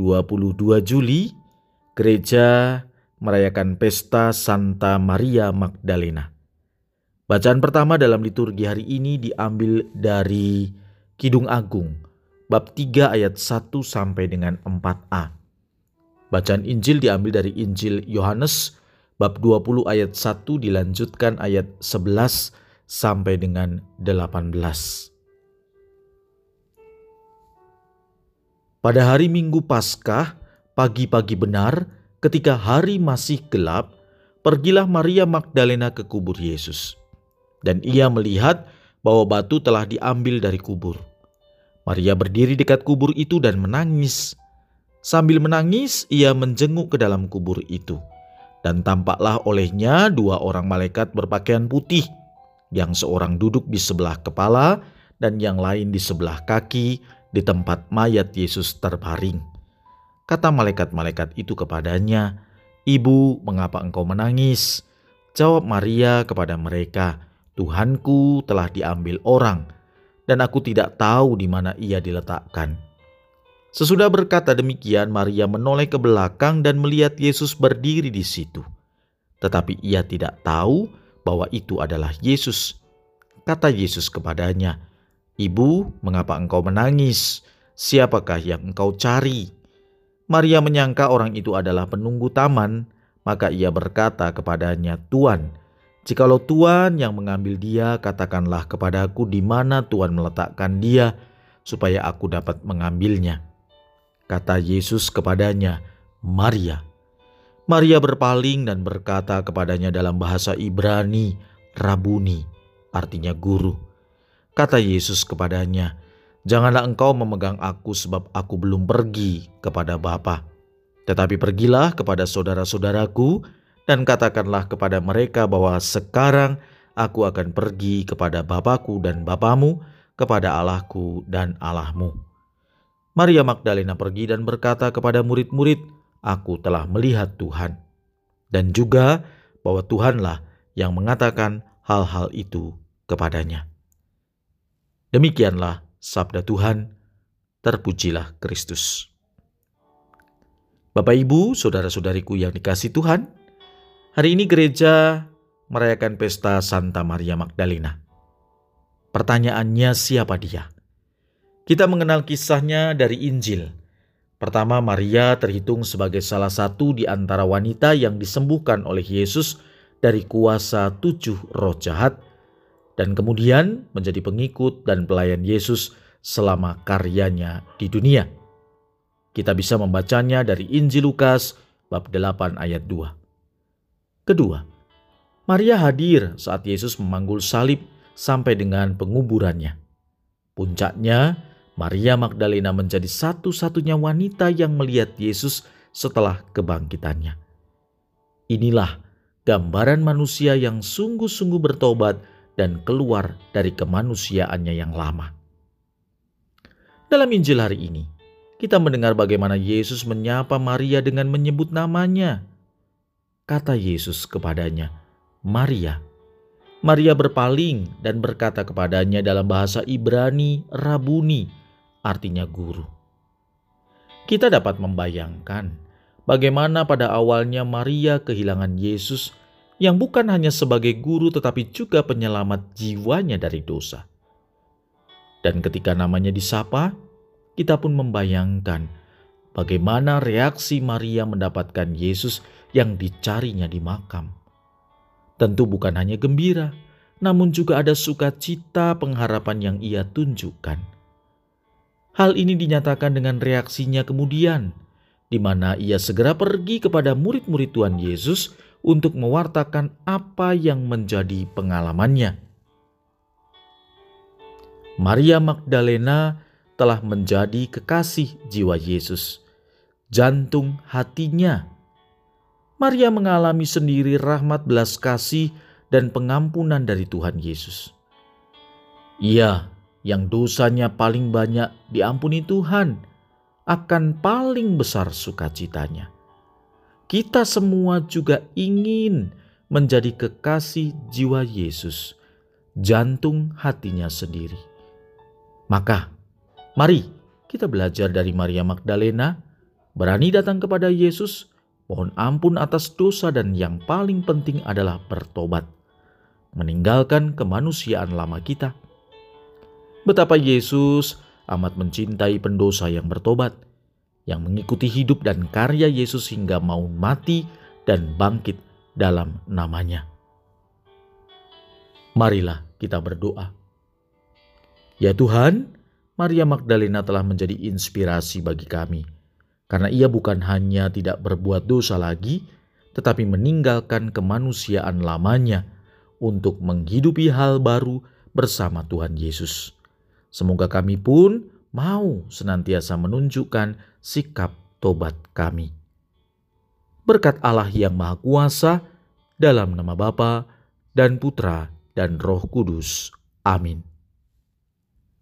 22 Juli, gereja merayakan pesta Santa Maria Magdalena. Bacaan pertama dalam liturgi hari ini diambil dari Kidung Agung, bab 3 ayat 1 sampai dengan 4a. Bacaan Injil diambil dari Injil Yohanes bab 20 ayat 1 dilanjutkan ayat 11 sampai dengan 18. Pada hari Minggu Paskah, pagi-pagi benar, ketika hari masih gelap, pergilah Maria Magdalena ke kubur Yesus. Dan ia melihat bahwa batu telah diambil dari kubur. Maria berdiri dekat kubur itu dan menangis. Sambil menangis, ia menjenguk ke dalam kubur itu. Dan tampaklah olehnya dua orang malaikat berpakaian putih, yang seorang duduk di sebelah kepala dan yang lain di sebelah kaki, di tempat mayat Yesus terbaring. Kata malaikat-malaikat itu kepadanya, "Ibu, mengapa engkau menangis?" Jawab Maria kepada mereka, "Tuhanku telah diambil orang, dan aku tidak tahu di mana ia diletakkan." Sesudah berkata demikian, Maria menoleh ke belakang dan melihat Yesus berdiri di situ. Tetapi ia tidak tahu bahwa itu adalah Yesus. Kata Yesus kepadanya, Ibu, mengapa engkau menangis? Siapakah yang engkau cari? Maria menyangka orang itu adalah penunggu taman, maka ia berkata kepadanya, Tuan, jikalau Tuhan yang mengambil dia, katakanlah kepadaku di mana Tuhan meletakkan dia, supaya aku dapat mengambilnya. Kata Yesus kepadanya, Maria. Maria berpaling dan berkata kepadanya dalam bahasa Ibrani, Rabuni, artinya guru. Kata Yesus kepadanya, Janganlah engkau memegang aku sebab aku belum pergi kepada Bapa. Tetapi pergilah kepada saudara-saudaraku dan katakanlah kepada mereka bahwa sekarang aku akan pergi kepada Bapakku dan Bapamu, kepada Allahku dan Allahmu. Maria Magdalena pergi dan berkata kepada murid-murid, Aku telah melihat Tuhan. Dan juga bahwa Tuhanlah yang mengatakan hal-hal itu kepadanya. Demikianlah sabda Tuhan, terpujilah Kristus. Bapak Ibu, saudara-saudariku yang dikasih Tuhan, hari ini gereja merayakan pesta Santa Maria Magdalena. Pertanyaannya siapa dia? Kita mengenal kisahnya dari Injil. Pertama, Maria terhitung sebagai salah satu di antara wanita yang disembuhkan oleh Yesus dari kuasa tujuh roh jahat dan kemudian menjadi pengikut dan pelayan Yesus selama karyanya di dunia. Kita bisa membacanya dari Injil Lukas bab 8 ayat 2. Kedua, Maria hadir saat Yesus memanggul salib sampai dengan penguburannya. Puncaknya, Maria Magdalena menjadi satu-satunya wanita yang melihat Yesus setelah kebangkitannya. Inilah gambaran manusia yang sungguh-sungguh bertobat dan keluar dari kemanusiaannya yang lama. Dalam Injil hari ini, kita mendengar bagaimana Yesus menyapa Maria dengan menyebut namanya. Kata Yesus kepadanya, "Maria." Maria berpaling dan berkata kepadanya dalam bahasa Ibrani, "Rabuni," artinya guru. Kita dapat membayangkan bagaimana pada awalnya Maria kehilangan Yesus yang bukan hanya sebagai guru tetapi juga penyelamat jiwanya dari dosa. Dan ketika namanya disapa, kita pun membayangkan bagaimana reaksi Maria mendapatkan Yesus yang dicarinya di makam. Tentu bukan hanya gembira, namun juga ada sukacita pengharapan yang ia tunjukkan. Hal ini dinyatakan dengan reaksinya kemudian, di mana ia segera pergi kepada murid-murid Tuhan Yesus untuk mewartakan apa yang menjadi pengalamannya. Maria Magdalena telah menjadi kekasih jiwa Yesus. jantung hatinya. Maria mengalami sendiri rahmat belas kasih dan pengampunan dari Tuhan Yesus. Ia yang dosanya paling banyak diampuni Tuhan akan paling besar sukacitanya. Kita semua juga ingin menjadi kekasih jiwa Yesus, jantung hatinya sendiri. Maka, mari kita belajar dari Maria Magdalena, berani datang kepada Yesus, mohon ampun atas dosa dan yang paling penting adalah bertobat. Meninggalkan kemanusiaan lama kita. Betapa Yesus amat mencintai pendosa yang bertobat, yang mengikuti hidup dan karya Yesus hingga mau mati dan bangkit dalam namanya. Marilah kita berdoa. Ya Tuhan, Maria Magdalena telah menjadi inspirasi bagi kami, karena ia bukan hanya tidak berbuat dosa lagi, tetapi meninggalkan kemanusiaan lamanya untuk menghidupi hal baru bersama Tuhan Yesus. Semoga kami pun mau senantiasa menunjukkan sikap tobat kami. Berkat Allah yang Maha Kuasa, dalam nama Bapa dan Putra dan Roh Kudus. Amin.